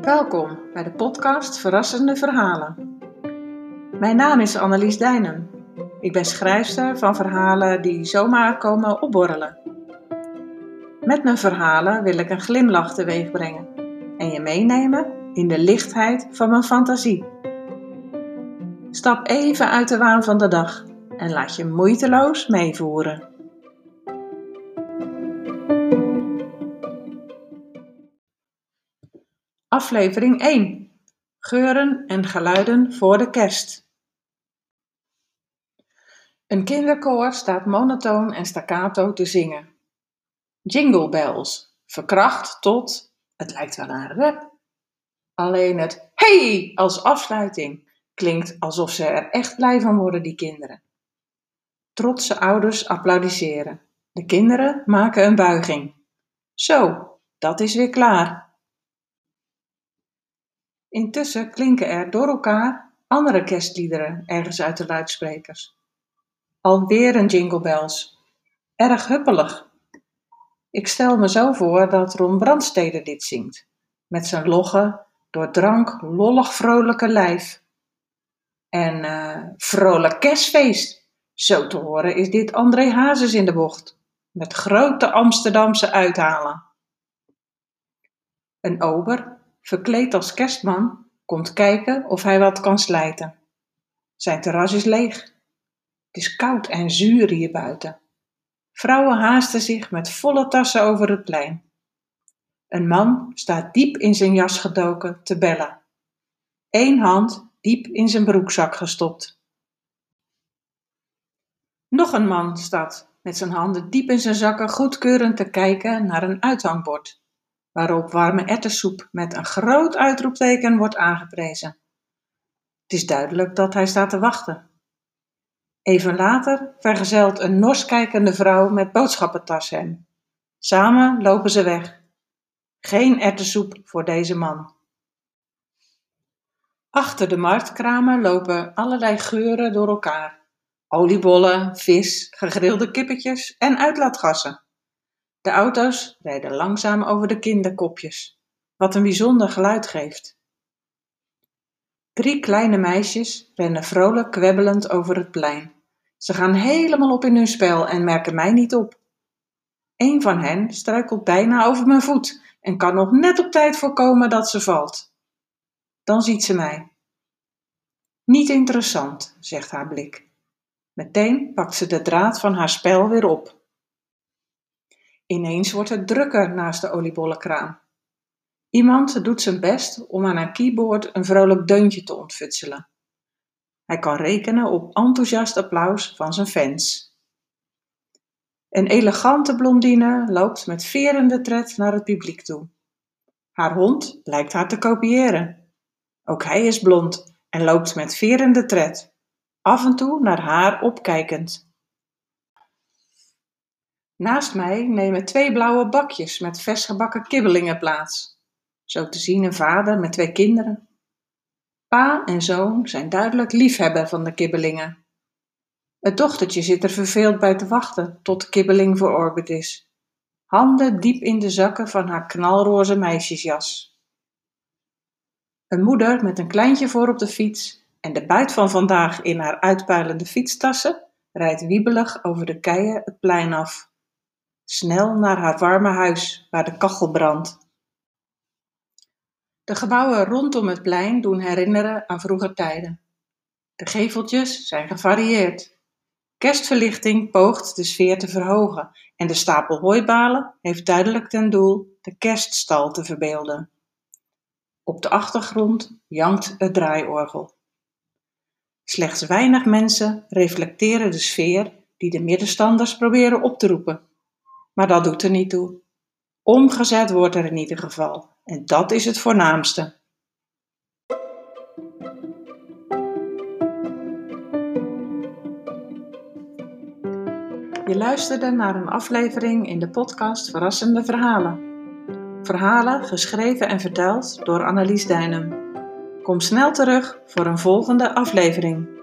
Welkom bij de podcast Verrassende Verhalen. Mijn naam is Annelies Dijnen. Ik ben schrijfster van verhalen die zomaar komen opborrelen. Met mijn verhalen wil ik een glimlach teweeg brengen en je meenemen in de lichtheid van mijn fantasie. Stap even uit de waan van de dag en laat je moeiteloos meevoeren. Aflevering 1: Geuren en geluiden voor de kerst. Een kinderkoor staat monotoon en staccato te zingen. Jingle bells, verkracht tot, het lijkt wel een rap. Alleen het hey als afsluiting klinkt alsof ze er echt blij van worden, die kinderen. Trotse ouders applaudisseren. De kinderen maken een buiging. Zo, dat is weer klaar. Intussen klinken er door elkaar andere kerstliederen ergens uit de luidsprekers. Alweer een jingle bells. Erg huppelig. Ik stel me zo voor dat Ron Brandstede dit zingt, met zijn logge, door drank lollig vrolijke lijf. En uh, vrolijk kerstfeest. Zo te horen is dit André Hazes in de bocht, met grote Amsterdamse uithalen. Een ober verkleed als kerstman, komt kijken of hij wat kan slijten. Zijn terras is leeg. Het is koud en zuur hier buiten. Vrouwen haasten zich met volle tassen over het plein. Een man staat diep in zijn jas gedoken te bellen. Eén hand diep in zijn broekzak gestopt. Nog een man staat met zijn handen diep in zijn zakken goedkeurend te kijken naar een uithangbord waarop warme erwtensoep met een groot uitroepteken wordt aangeprezen. Het is duidelijk dat hij staat te wachten. Even later vergezelt een nors kijkende vrouw met boodschappentas hem. Samen lopen ze weg. Geen erwtensoep voor deze man. Achter de marktkramen lopen allerlei geuren door elkaar. Oliebollen, vis, gegrilde kippetjes en uitlaatgassen. De auto's rijden langzaam over de kinderkopjes, wat een bijzonder geluid geeft. Drie kleine meisjes rennen vrolijk kwebbelend over het plein. Ze gaan helemaal op in hun spel en merken mij niet op. Een van hen struikelt bijna over mijn voet en kan nog net op tijd voorkomen dat ze valt. Dan ziet ze mij. Niet interessant, zegt haar blik. Meteen pakt ze de draad van haar spel weer op. Ineens wordt het drukker naast de oliebollenkraam. Iemand doet zijn best om aan een keyboard een vrolijk deuntje te ontfutselen. Hij kan rekenen op enthousiast applaus van zijn fans. Een elegante blondine loopt met verende tred naar het publiek toe. Haar hond lijkt haar te kopiëren. Ook hij is blond en loopt met verende tred, af en toe naar haar opkijkend. Naast mij nemen twee blauwe bakjes met versgebakken kibbelingen plaats. Zo te zien een vader met twee kinderen. Pa en zoon zijn duidelijk liefhebber van de kibbelingen. Het dochtertje zit er verveeld bij te wachten tot de kibbeling verorberd is. Handen diep in de zakken van haar knalroze meisjesjas. Een moeder met een kleintje voor op de fiets en de buit van vandaag in haar uitpuilende fietstassen rijdt wiebelig over de keien het plein af snel naar haar warme huis waar de kachel brandt. De gebouwen rondom het plein doen herinneren aan vroeger tijden. De geveltjes zijn gevarieerd. Kerstverlichting poogt de sfeer te verhogen en de stapel hooibalen heeft duidelijk ten doel de kerststal te verbeelden. Op de achtergrond jankt het draaiorgel. Slechts weinig mensen reflecteren de sfeer die de middenstanders proberen op te roepen. Maar dat doet er niet toe. Omgezet wordt er in ieder geval. En dat is het voornaamste. Je luisterde naar een aflevering in de podcast Verrassende Verhalen. Verhalen geschreven en verteld door Annelies Dijnem. Kom snel terug voor een volgende aflevering.